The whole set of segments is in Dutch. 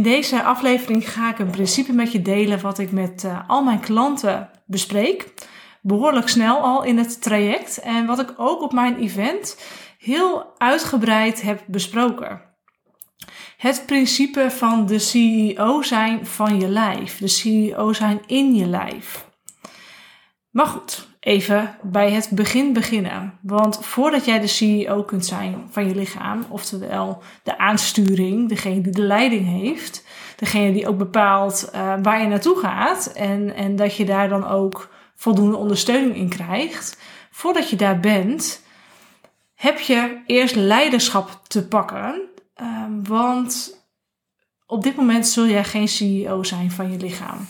In deze aflevering ga ik een principe met je delen wat ik met uh, al mijn klanten bespreek. Behoorlijk snel al in het traject en wat ik ook op mijn event heel uitgebreid heb besproken. Het principe van de CEO zijn van je lijf, de CEO zijn in je lijf. Maar goed, even bij het begin beginnen. Want voordat jij de CEO kunt zijn van je lichaam, oftewel de aansturing, degene die de leiding heeft, degene die ook bepaalt uh, waar je naartoe gaat en, en dat je daar dan ook voldoende ondersteuning in krijgt, voordat je daar bent, heb je eerst leiderschap te pakken. Uh, want op dit moment zul jij geen CEO zijn van je lichaam.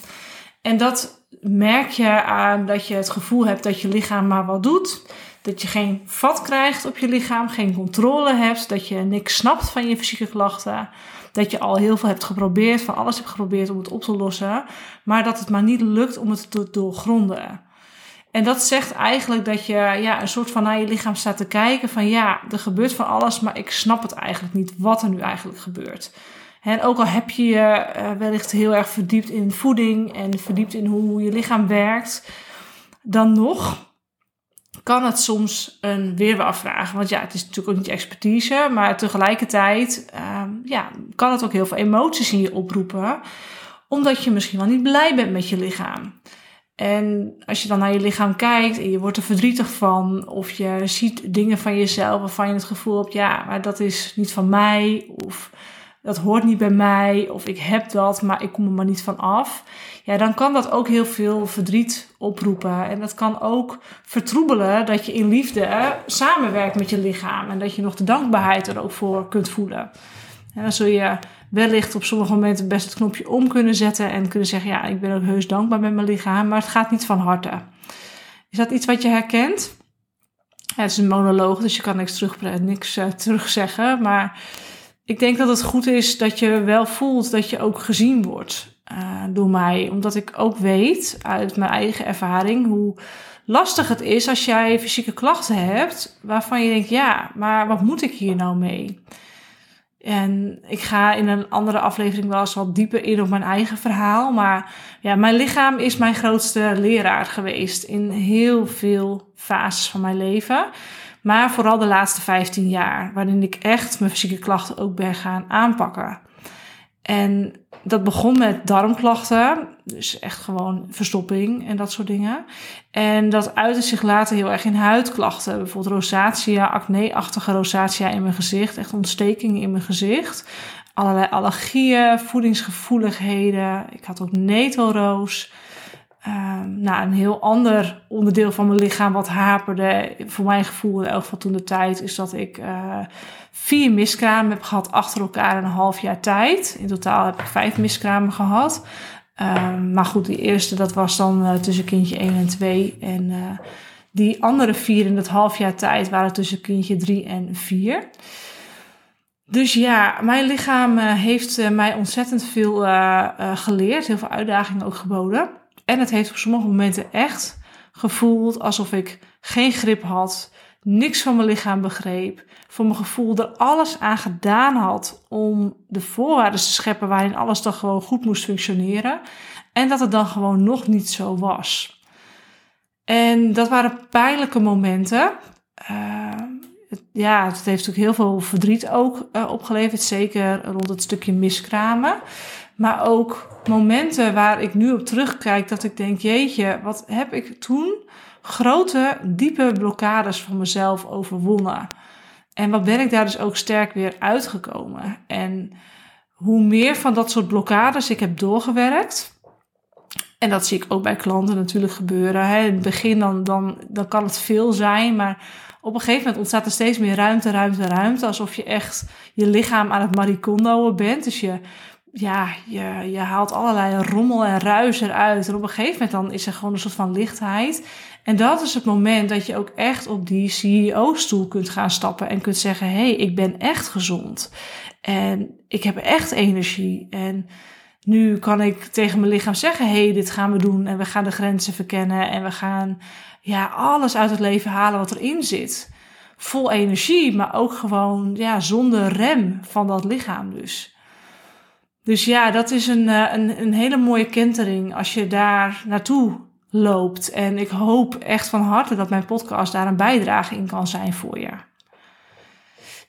En dat merk je aan dat je het gevoel hebt dat je lichaam maar wat doet. Dat je geen vat krijgt op je lichaam, geen controle hebt, dat je niks snapt van je fysieke klachten. Dat je al heel veel hebt geprobeerd, van alles hebt geprobeerd om het op te lossen, maar dat het maar niet lukt om het te doorgronden. En dat zegt eigenlijk dat je ja, een soort van naar je lichaam staat te kijken van ja, er gebeurt van alles, maar ik snap het eigenlijk niet wat er nu eigenlijk gebeurt. En ook al heb je je uh, wellicht heel erg verdiept in voeding en verdiept in hoe je lichaam werkt, dan nog kan het soms een weerwaar vragen. Want ja, het is natuurlijk ook niet expertise, maar tegelijkertijd uh, ja, kan het ook heel veel emoties in je oproepen, omdat je misschien wel niet blij bent met je lichaam. En als je dan naar je lichaam kijkt en je wordt er verdrietig van, of je ziet dingen van jezelf waarvan je het gevoel hebt, ja, maar dat is niet van mij, of dat hoort niet bij mij, of ik heb dat, maar ik kom er maar niet van af. Ja, dan kan dat ook heel veel verdriet oproepen. En dat kan ook vertroebelen dat je in liefde samenwerkt met je lichaam. En dat je nog de dankbaarheid er ook voor kunt voelen. En dan zul je wellicht op sommige momenten best het knopje om kunnen zetten en kunnen zeggen: Ja, ik ben ook heus dankbaar met mijn lichaam, maar het gaat niet van harte. Is dat iets wat je herkent? Het is een monoloog, dus je kan niks, terug, niks uh, terugzeggen. Maar ik denk dat het goed is dat je wel voelt dat je ook gezien wordt uh, door mij. Omdat ik ook weet uit mijn eigen ervaring hoe lastig het is als jij fysieke klachten hebt waarvan je denkt, ja, maar wat moet ik hier nou mee? En ik ga in een andere aflevering wel eens wat dieper in op mijn eigen verhaal. Maar ja, mijn lichaam is mijn grootste leraar geweest in heel veel fases van mijn leven. Maar vooral de laatste 15 jaar, waarin ik echt mijn fysieke klachten ook ben gaan aanpakken. En dat begon met darmklachten, dus echt gewoon verstopping en dat soort dingen. En dat uitte zich later heel erg in huidklachten, bijvoorbeeld rosatia, acne-achtige in mijn gezicht, echt ontstekingen in mijn gezicht. Allerlei allergieën, voedingsgevoeligheden. Ik had ook netelroos. Uh, nou, een heel ander onderdeel van mijn lichaam wat haperde, voor mijn gevoel in elk geval toen de tijd, is dat ik uh, vier miskramen heb gehad achter elkaar in een half jaar tijd. In totaal heb ik vijf miskramen gehad. Uh, maar goed, die eerste dat was dan uh, tussen kindje 1 en 2. En die andere vier in het half jaar tijd waren tussen kindje 3 en 4. Dus ja, mijn lichaam heeft mij ontzettend veel geleerd, heel veel uitdagingen ook geboden. En het heeft op sommige momenten echt gevoeld alsof ik geen grip had, niks van mijn lichaam begreep, voor mijn gevoel er alles aan gedaan had om de voorwaarden te scheppen waarin alles dan gewoon goed moest functioneren. En dat het dan gewoon nog niet zo was. En dat waren pijnlijke momenten. Uh, het, ja, het heeft natuurlijk heel veel verdriet ook uh, opgeleverd. Zeker rond het stukje miskramen. Maar ook momenten waar ik nu op terugkijk dat ik denk, jeetje, wat heb ik toen grote, diepe blokkades van mezelf overwonnen. En wat ben ik daar dus ook sterk weer uitgekomen. En hoe meer van dat soort blokkades ik heb doorgewerkt. En dat zie ik ook bij klanten natuurlijk gebeuren. Hè. In het begin dan, dan, dan kan het veel zijn, maar op een gegeven moment ontstaat er steeds meer ruimte, ruimte, ruimte. Alsof je echt je lichaam aan het maricondoen bent. Dus je ja, je, je haalt allerlei rommel en ruis eruit. En op een gegeven moment dan is er gewoon een soort van lichtheid. En dat is het moment dat je ook echt op die CEO-stoel kunt gaan stappen en kunt zeggen: hé, hey, ik ben echt gezond. En ik heb echt energie. En nu kan ik tegen mijn lichaam zeggen: hé, hey, dit gaan we doen. En we gaan de grenzen verkennen. En we gaan ja, alles uit het leven halen wat erin zit. Vol energie, maar ook gewoon ja, zonder rem van dat lichaam dus. Dus ja, dat is een, eh, een, een hele mooie kentering als je daar naartoe loopt. En ik hoop echt van harte dat mijn podcast daar een bijdrage in kan zijn voor je.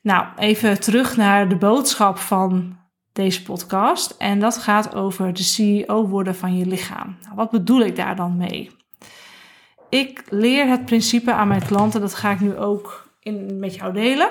Nou, even terug naar de boodschap van deze podcast. En dat gaat over de CEO worden van je lichaam. Nou, wat bedoel ik daar dan mee? Ik leer het principe aan mijn klanten, dat ga ik nu ook in, met jou delen.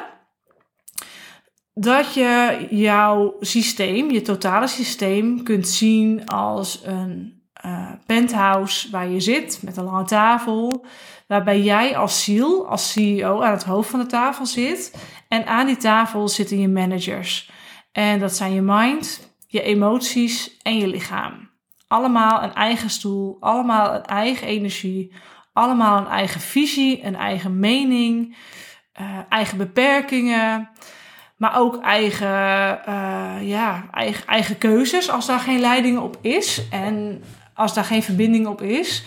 Dat je jouw systeem, je totale systeem, kunt zien als een uh, penthouse waar je zit met een lange tafel. Waarbij jij als ziel, als CEO aan het hoofd van de tafel zit. En aan die tafel zitten je managers. En dat zijn je mind, je emoties en je lichaam. Allemaal een eigen stoel, allemaal een eigen energie, allemaal een eigen visie, een eigen mening, uh, eigen beperkingen, maar ook eigen, uh, ja, eigen, eigen keuzes als daar geen leiding op is en als daar geen verbinding op is.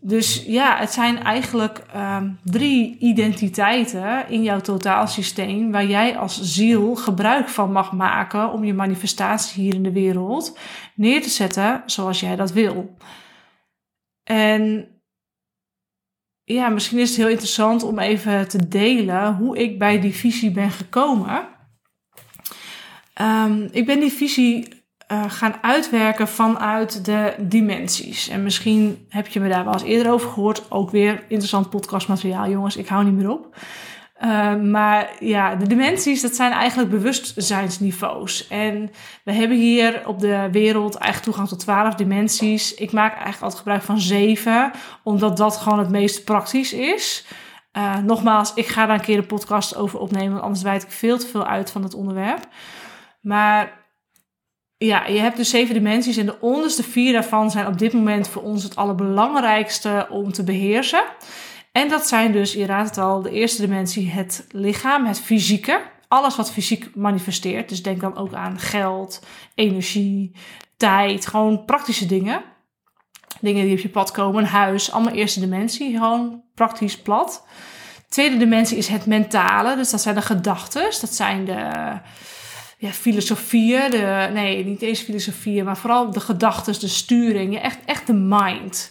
Dus ja, het zijn eigenlijk um, drie identiteiten in jouw totaalsysteem waar jij als ziel gebruik van mag maken om je manifestatie hier in de wereld neer te zetten zoals jij dat wil. En ja, misschien is het heel interessant om even te delen hoe ik bij die visie ben gekomen. Um, ik ben die visie uh, gaan uitwerken vanuit de dimensies. En misschien heb je me daar wel eens eerder over gehoord. Ook weer interessant podcastmateriaal, jongens. Ik hou niet meer op. Uh, maar ja, de dimensies, dat zijn eigenlijk bewustzijnsniveaus. En we hebben hier op de wereld eigenlijk toegang tot twaalf dimensies. Ik maak eigenlijk altijd gebruik van zeven, omdat dat gewoon het meest praktisch is. Uh, nogmaals, ik ga daar een keer een podcast over opnemen, want anders wijd ik veel te veel uit van het onderwerp. Maar ja, je hebt dus zeven dimensies en de onderste vier daarvan zijn op dit moment voor ons het allerbelangrijkste om te beheersen. En dat zijn dus, je raadt het al, de eerste dimensie het lichaam, het fysieke. Alles wat fysiek manifesteert. Dus denk dan ook aan geld, energie, tijd, gewoon praktische dingen. Dingen die op je pad komen, een huis, allemaal eerste dimensie, gewoon praktisch plat. Tweede dimensie is het mentale, dus dat zijn de gedachten, dat zijn de ja, filosofieën, de, nee, niet eens filosofieën, maar vooral de gedachten, de sturing, echt, echt de mind.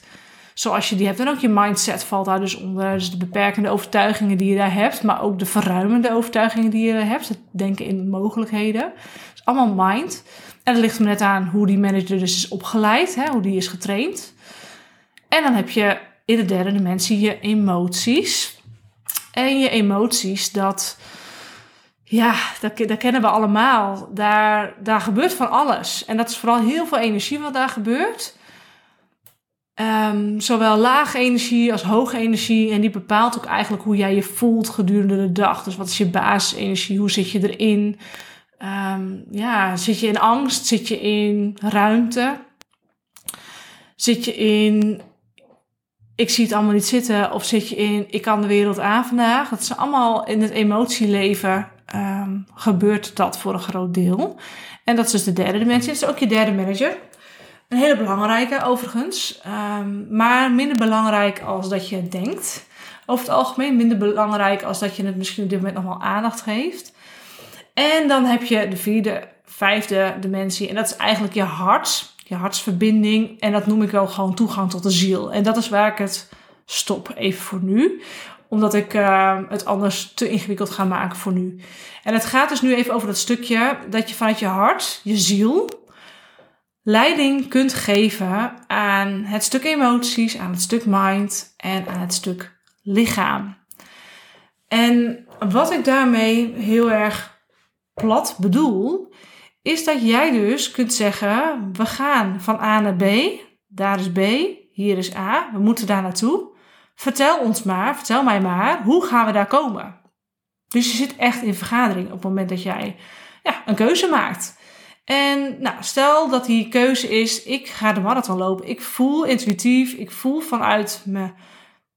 Zoals je die hebt. En ook je mindset valt daar dus onder. Dus de beperkende overtuigingen die je daar hebt, maar ook de verruimende overtuigingen die je hebt. Het denken in mogelijkheden. Dus allemaal mind. En het ligt me net aan hoe die manager dus is opgeleid, hè, hoe die is getraind. En dan heb je in de derde dimensie je emoties. En je emoties, dat ja, dat, dat, kennen we allemaal. Daar, daar gebeurt van alles. En dat is vooral heel veel energie wat daar gebeurt. Um, zowel lage energie als hoge energie. En die bepaalt ook eigenlijk hoe jij je voelt gedurende de dag. Dus wat is je basisenergie? Hoe zit je erin? Um, ja, zit je in angst? Zit je in ruimte? Zit je in ik zie het allemaal niet zitten? Of zit je in ik kan de wereld aan vandaag? Dat is allemaal in het emotieleven um, gebeurt dat voor een groot deel. En dat is dus de derde dimensie. Dat is ook je derde manager. Een hele belangrijke overigens, um, maar minder belangrijk als dat je denkt. Over het algemeen minder belangrijk als dat je het misschien op dit moment nog wel aandacht geeft. En dan heb je de vierde, vijfde dimensie en dat is eigenlijk je hart, je hartsverbinding. En dat noem ik wel gewoon toegang tot de ziel. En dat is waar ik het stop even voor nu omdat ik uh, het anders te ingewikkeld ga maken voor nu. En het gaat dus nu even over dat stukje dat je vanuit je hart, je ziel, leiding kunt geven aan het stuk emoties, aan het stuk mind en aan het stuk lichaam. En wat ik daarmee heel erg plat bedoel, is dat jij dus kunt zeggen: we gaan van A naar B, daar is B, hier is A, we moeten daar naartoe. Vertel ons maar, vertel mij maar, hoe gaan we daar komen? Dus je zit echt in vergadering op het moment dat jij ja, een keuze maakt. En nou, stel dat die keuze is, ik ga de marathon lopen. Ik voel intuïtief, ik voel vanuit mijn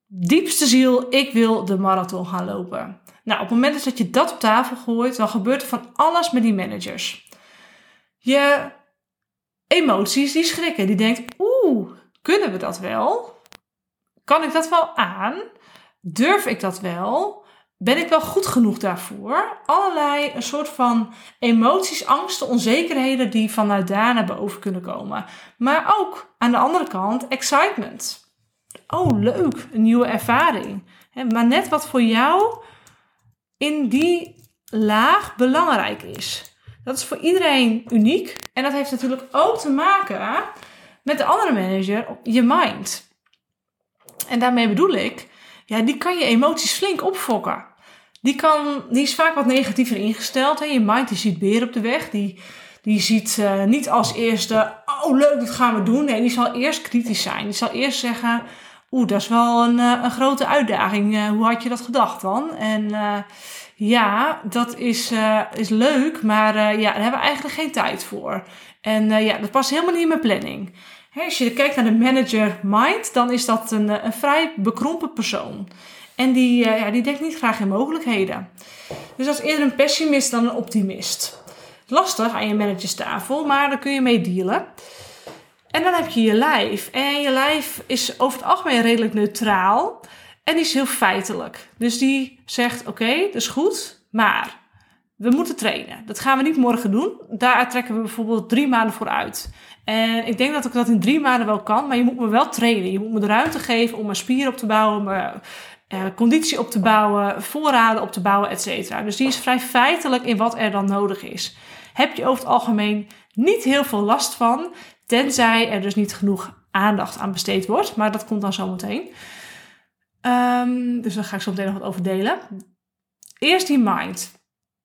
diepste ziel, ik wil de marathon gaan lopen. Nou, op het moment dat je dat op tafel gooit, dan gebeurt er van alles met die managers. Je emoties, die schrikken. Die denkt, oeh, kunnen we dat wel? Kan ik dat wel aan? Durf ik dat wel? ben ik wel goed genoeg daarvoor? Allerlei een soort van emoties, angsten, onzekerheden die vanuit daar naar boven kunnen komen. Maar ook aan de andere kant excitement. Oh, leuk, een nieuwe ervaring. Maar net wat voor jou in die laag belangrijk is. Dat is voor iedereen uniek. En dat heeft natuurlijk ook te maken met de andere manager, je mind. En daarmee bedoel ik, ja, die kan je emoties flink opfokken. Die, kan, die is vaak wat negatiever ingesteld. Hè? Je mind die ziet beer op de weg. Die, die ziet uh, niet als eerste, oh leuk, dat gaan we doen. Nee, die zal eerst kritisch zijn. Die zal eerst zeggen, oeh, dat is wel een, uh, een grote uitdaging. Uh, hoe had je dat gedacht dan? En ja, dat is, is leuk, maar ja, daar hebben we eigenlijk geen tijd voor. En ja, dat past helemaal niet in mijn planning. Als je kijkt naar de manager mind, dan is dat een, een vrij bekrompen persoon. En die, uh, ja, die denkt niet graag in mogelijkheden. Dus dat is eerder een pessimist dan een optimist. Lastig aan je managerstafel, maar daar kun je mee dealen. En dan heb je je lijf. En je lijf is over het algemeen redelijk neutraal. En die is heel feitelijk. Dus die zegt: Oké, dat is goed, maar we moeten trainen. Dat gaan we niet morgen doen. Daar trekken we bijvoorbeeld drie maanden voor uit. En ik denk dat ik dat in drie maanden wel kan, maar je moet me wel trainen. Je moet me de ruimte geven om mijn spieren op te bouwen, mijn uh, conditie op te bouwen, voorraden op te bouwen, et cetera. Dus die is vrij feitelijk in wat er dan nodig is. Heb je over het algemeen niet heel veel last van, tenzij er dus niet genoeg aandacht aan besteed wordt. Maar dat komt dan zo meteen. Um, dus daar ga ik zo meteen nog wat over delen. Eerst die mind.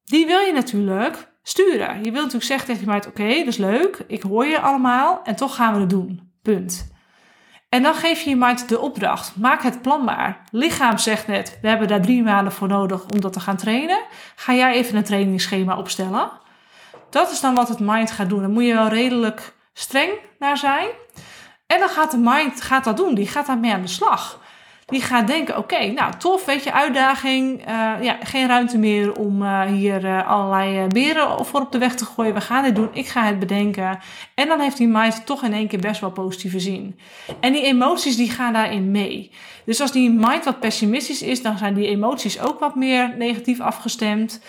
Die wil je natuurlijk sturen. Je wilt natuurlijk zeggen tegen je mind, oké, dat is leuk, ik hoor je allemaal en toch gaan we het doen. Punt. En dan geef je je mind de opdracht. Maak het planbaar. Lichaam zegt net, we hebben daar drie maanden voor nodig om dat te gaan trainen. Ga jij even een trainingsschema opstellen? Dat is dan wat het mind gaat doen. Dan moet je wel redelijk streng naar zijn. En dan gaat de mind gaat dat doen. Die gaat daarmee aan de slag die gaat denken: oké, nou tof, weet je, uitdaging. Uh, ja, geen ruimte meer om uh, hier uh, allerlei beren voor op de weg te gooien. We gaan dit doen, ik ga het bedenken. En dan heeft die mind toch in één keer best wel positieve zin. En die emoties die gaan daarin mee. Dus als die mind wat pessimistisch is, dan zijn die emoties ook wat meer negatief afgestemd.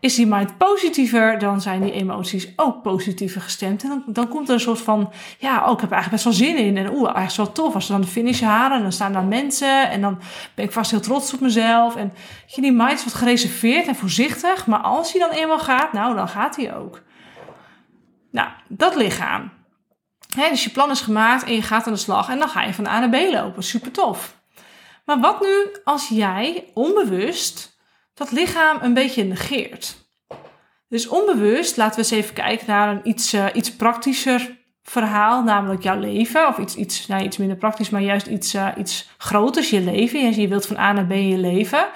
Is die mind positiever, dan zijn die emoties ook positiever gestemd. En dan, dan komt er een soort van: ja, oh, ik heb eigenlijk best wel zin in. En oeh, eigenlijk wel tof. Als we dan de finish halen, dan staan daar mensen. En dan ben ik vast heel trots op mezelf. En je, die mind is wat gereserveerd en voorzichtig. Maar als hij dan eenmaal gaat, nou, dan gaat hij ook. Nou, dat lichaam. dus je plan is gemaakt en je gaat aan de slag. En dan ga je van A naar B lopen. Super tof. Maar wat nu als jij onbewust dat lichaam een beetje negeert? Dus onbewust, laten we eens even kijken naar een iets, uh, iets praktischer verhaal, namelijk jouw leven. Of iets, iets, nou, iets minder praktisch, maar juist iets, uh, iets groters, je leven. Je wilt van A naar B je leven.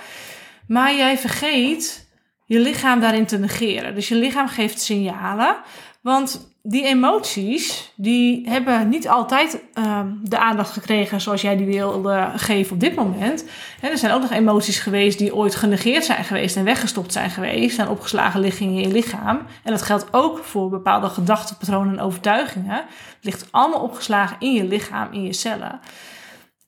Maar jij vergeet je lichaam daarin te negeren. Dus je lichaam geeft signalen. Want die emoties, die hebben niet altijd uh, de aandacht gekregen zoals jij die wilde geven op dit moment. er zijn ook nog emoties geweest die ooit genegeerd zijn geweest en weggestopt zijn geweest en opgeslagen liggen in je lichaam. En dat geldt ook voor bepaalde gedachtenpatronen en overtuigingen. Het ligt allemaal opgeslagen in je lichaam, in je cellen.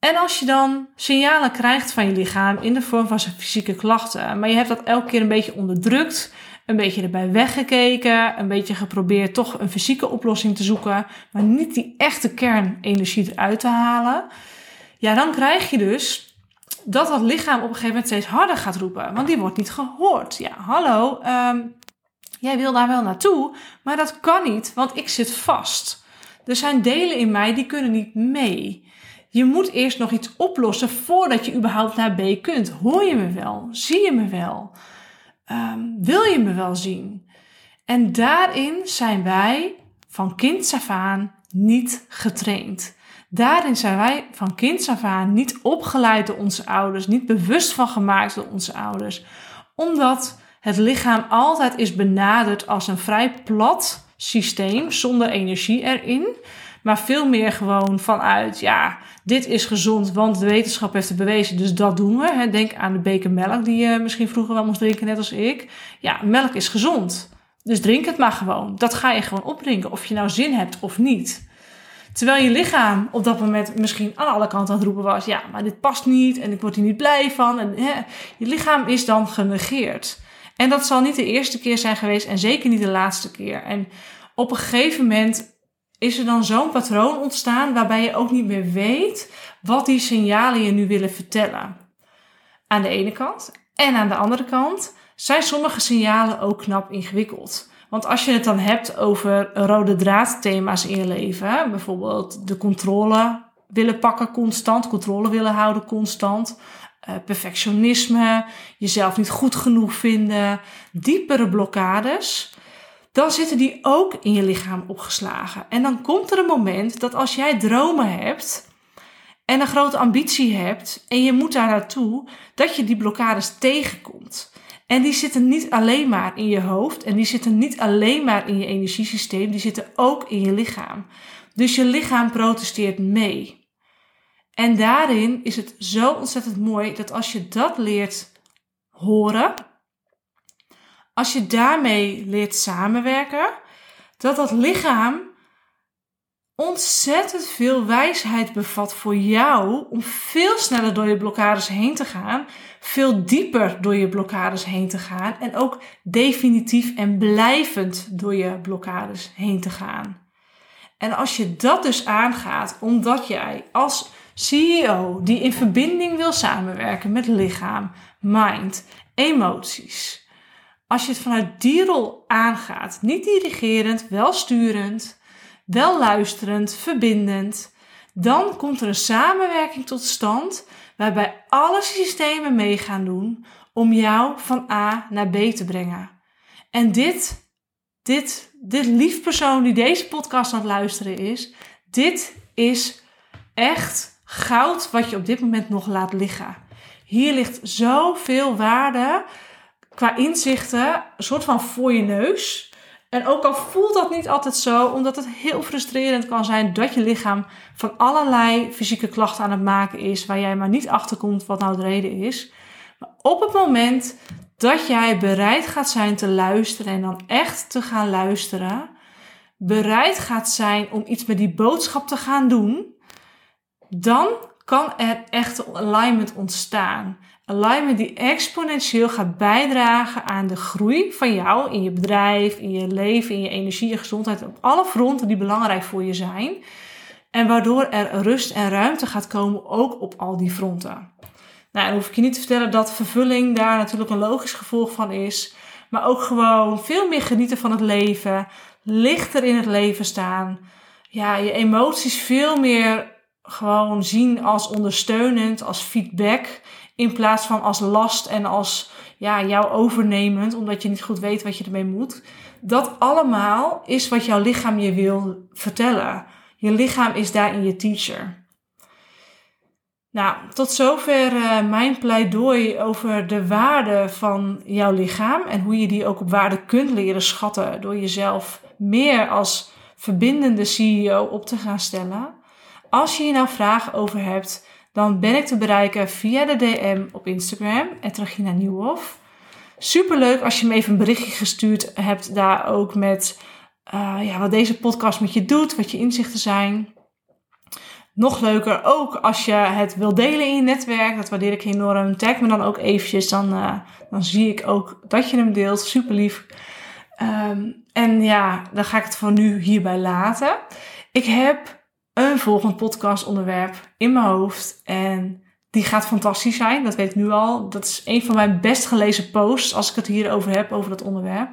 En als je dan signalen krijgt van je lichaam in de vorm van zijn fysieke klachten, maar je hebt dat elke keer een beetje onderdrukt, een beetje erbij weggekeken, een beetje geprobeerd toch een fysieke oplossing te zoeken, maar niet die echte kernenergie eruit te halen. Ja, dan krijg je dus dat dat lichaam op een gegeven moment steeds harder gaat roepen, want die wordt niet gehoord. Ja, hallo, um, jij wil daar wel naartoe, maar dat kan niet, want ik zit vast. Er zijn delen in mij die kunnen niet mee. Je moet eerst nog iets oplossen voordat je überhaupt naar B kunt. Hoor je me wel? Zie je me wel? um, wil je me wel zien? En daarin zijn wij van kind af aan niet getraind. Daarin zijn wij van kind af aan niet opgeleid door onze ouders, niet bewust van gemaakt door onze ouders, omdat het lichaam altijd is benaderd als een vrij plat systeem zonder energie erin. Maar veel meer gewoon vanuit, ja, dit is gezond, want de wetenschap heeft het bewezen, dus dat doen we. Denk aan de beker melk die je misschien vroeger wel moest drinken, net als ik. Ja, melk is gezond. Dus drink het maar gewoon. Dat ga je gewoon opdrinken, of je nou zin hebt of niet. Terwijl je lichaam op dat moment misschien aan alle kanten aan het roepen was: ja, maar dit past niet en ik word hier niet blij van. En hè, je lichaam is dan genegeerd. En dat zal niet de eerste keer zijn geweest en zeker niet de laatste keer. En op een gegeven moment is er dan zo'n patroon ontstaan waarbij je ook niet meer weet wat die signalen je nu willen vertellen. Aan de ene kant. En aan de andere kant zijn sommige signalen ook knap ingewikkeld. Want als je het dan hebt over rode draadthema's in je leven, bijvoorbeeld de controle willen pakken constant, controle willen houden constant, uh, perfectionisme, jezelf niet goed genoeg vinden, diepere blokkades, dan zitten die ook in je lichaam opgeslagen. En dan komt er een moment dat als jij dromen hebt en een grote ambitie hebt en je moet daar naartoe, dat je die blokkades tegenkomt. En die zitten niet alleen maar in je hoofd en die zitten niet alleen maar in je energiesysteem, die zitten ook in je lichaam. Dus je lichaam protesteert mee. En daarin is het zo ontzettend mooi dat als je dat leert horen, als je daarmee leert samenwerken, dat dat lichaam ontzettend veel wijsheid bevat voor jou om veel sneller door je blokkades heen te gaan, veel dieper door je blokkades heen te gaan en ook definitief en blijvend door je blokkades heen te gaan. En als je dat dus aangaat, omdat jij als CEO die in verbinding wil samenwerken met lichaam, mind, emoties, als je het vanuit die rol aangaat, niet dirigerend, wel sturend, wel luisterend, verbindend, dan komt er een samenwerking tot stand waarbij alle systemen mee gaan doen om jou van A naar B te brengen. En dit, dit, dit liefpersoon die deze podcast aan het luisteren is, dit is echt goud wat je op dit moment nog laat liggen. Hier ligt zoveel waarde qua inzichten, een soort van voor je neus. En ook al voelt dat niet altijd zo, omdat het heel frustrerend kan zijn dat je lichaam van allerlei fysieke klachten aan het maken is, waar jij maar niet achter komt wat nou de reden is. Maar op het moment dat jij bereid gaat zijn te luisteren en dan echt te gaan luisteren, bereid gaat zijn om iets met die boodschap te gaan doen, dan kan er echt alignment ontstaan. Alignment die exponentieel gaat bijdragen aan de groei van jou in je bedrijf, in je leven, in je energie en gezondheid, op alle fronten die belangrijk voor je zijn. En waardoor er rust en ruimte gaat komen ook op al die fronten. Nou, dan hoef ik je niet te vertellen dat vervulling daar natuurlijk een logisch gevolg van is. Maar ook gewoon veel meer genieten van het leven, lichter in het leven staan. Ja, je emoties veel meer gewoon zien als ondersteunend, als feedback. In plaats van als last en als ja, jou overnemend, omdat je niet goed weet wat je ermee moet. Dat allemaal is wat jouw lichaam je wil vertellen. Je lichaam is daarin je teacher. Nou, tot zover uh, mijn pleidooi over de waarde van jouw lichaam en hoe je die ook op waarde kunt leren schatten door jezelf meer als verbindende CEO op te gaan stellen. Als je hier nou vragen over hebt, dan ben ik te bereiken via de DM op Instagram, Regina Nieuwhof. Super leuk als je me even een berichtje gestuurd hebt daar ook met uh, ja, wat deze podcast met je doet, wat je inzichten zijn. Nog leuker ook als je het wil delen in je netwerk. Dat waardeer ik enorm. Tag me dan ook eventjes. Dan, uh, dan zie ik ook dat je hem deelt. Super lief. Um, en ja, dan ga ik het voor nu hierbij laten. Ik heb een volgend podcastonderwerp in mijn hoofd. En die gaat fantastisch zijn. Dat weet ik nu al. Dat is een van mijn best gelezen posts als ik het hierover heb, over dat onderwerp.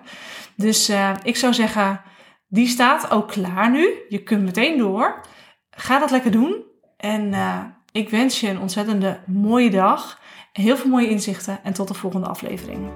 Dus uh, ik zou zeggen, die staat ook klaar nu. Je kunt meteen door. Ga dat lekker doen. En uh, ik wens je een ontzettende mooie dag. Heel veel mooie inzichten en tot de volgende aflevering.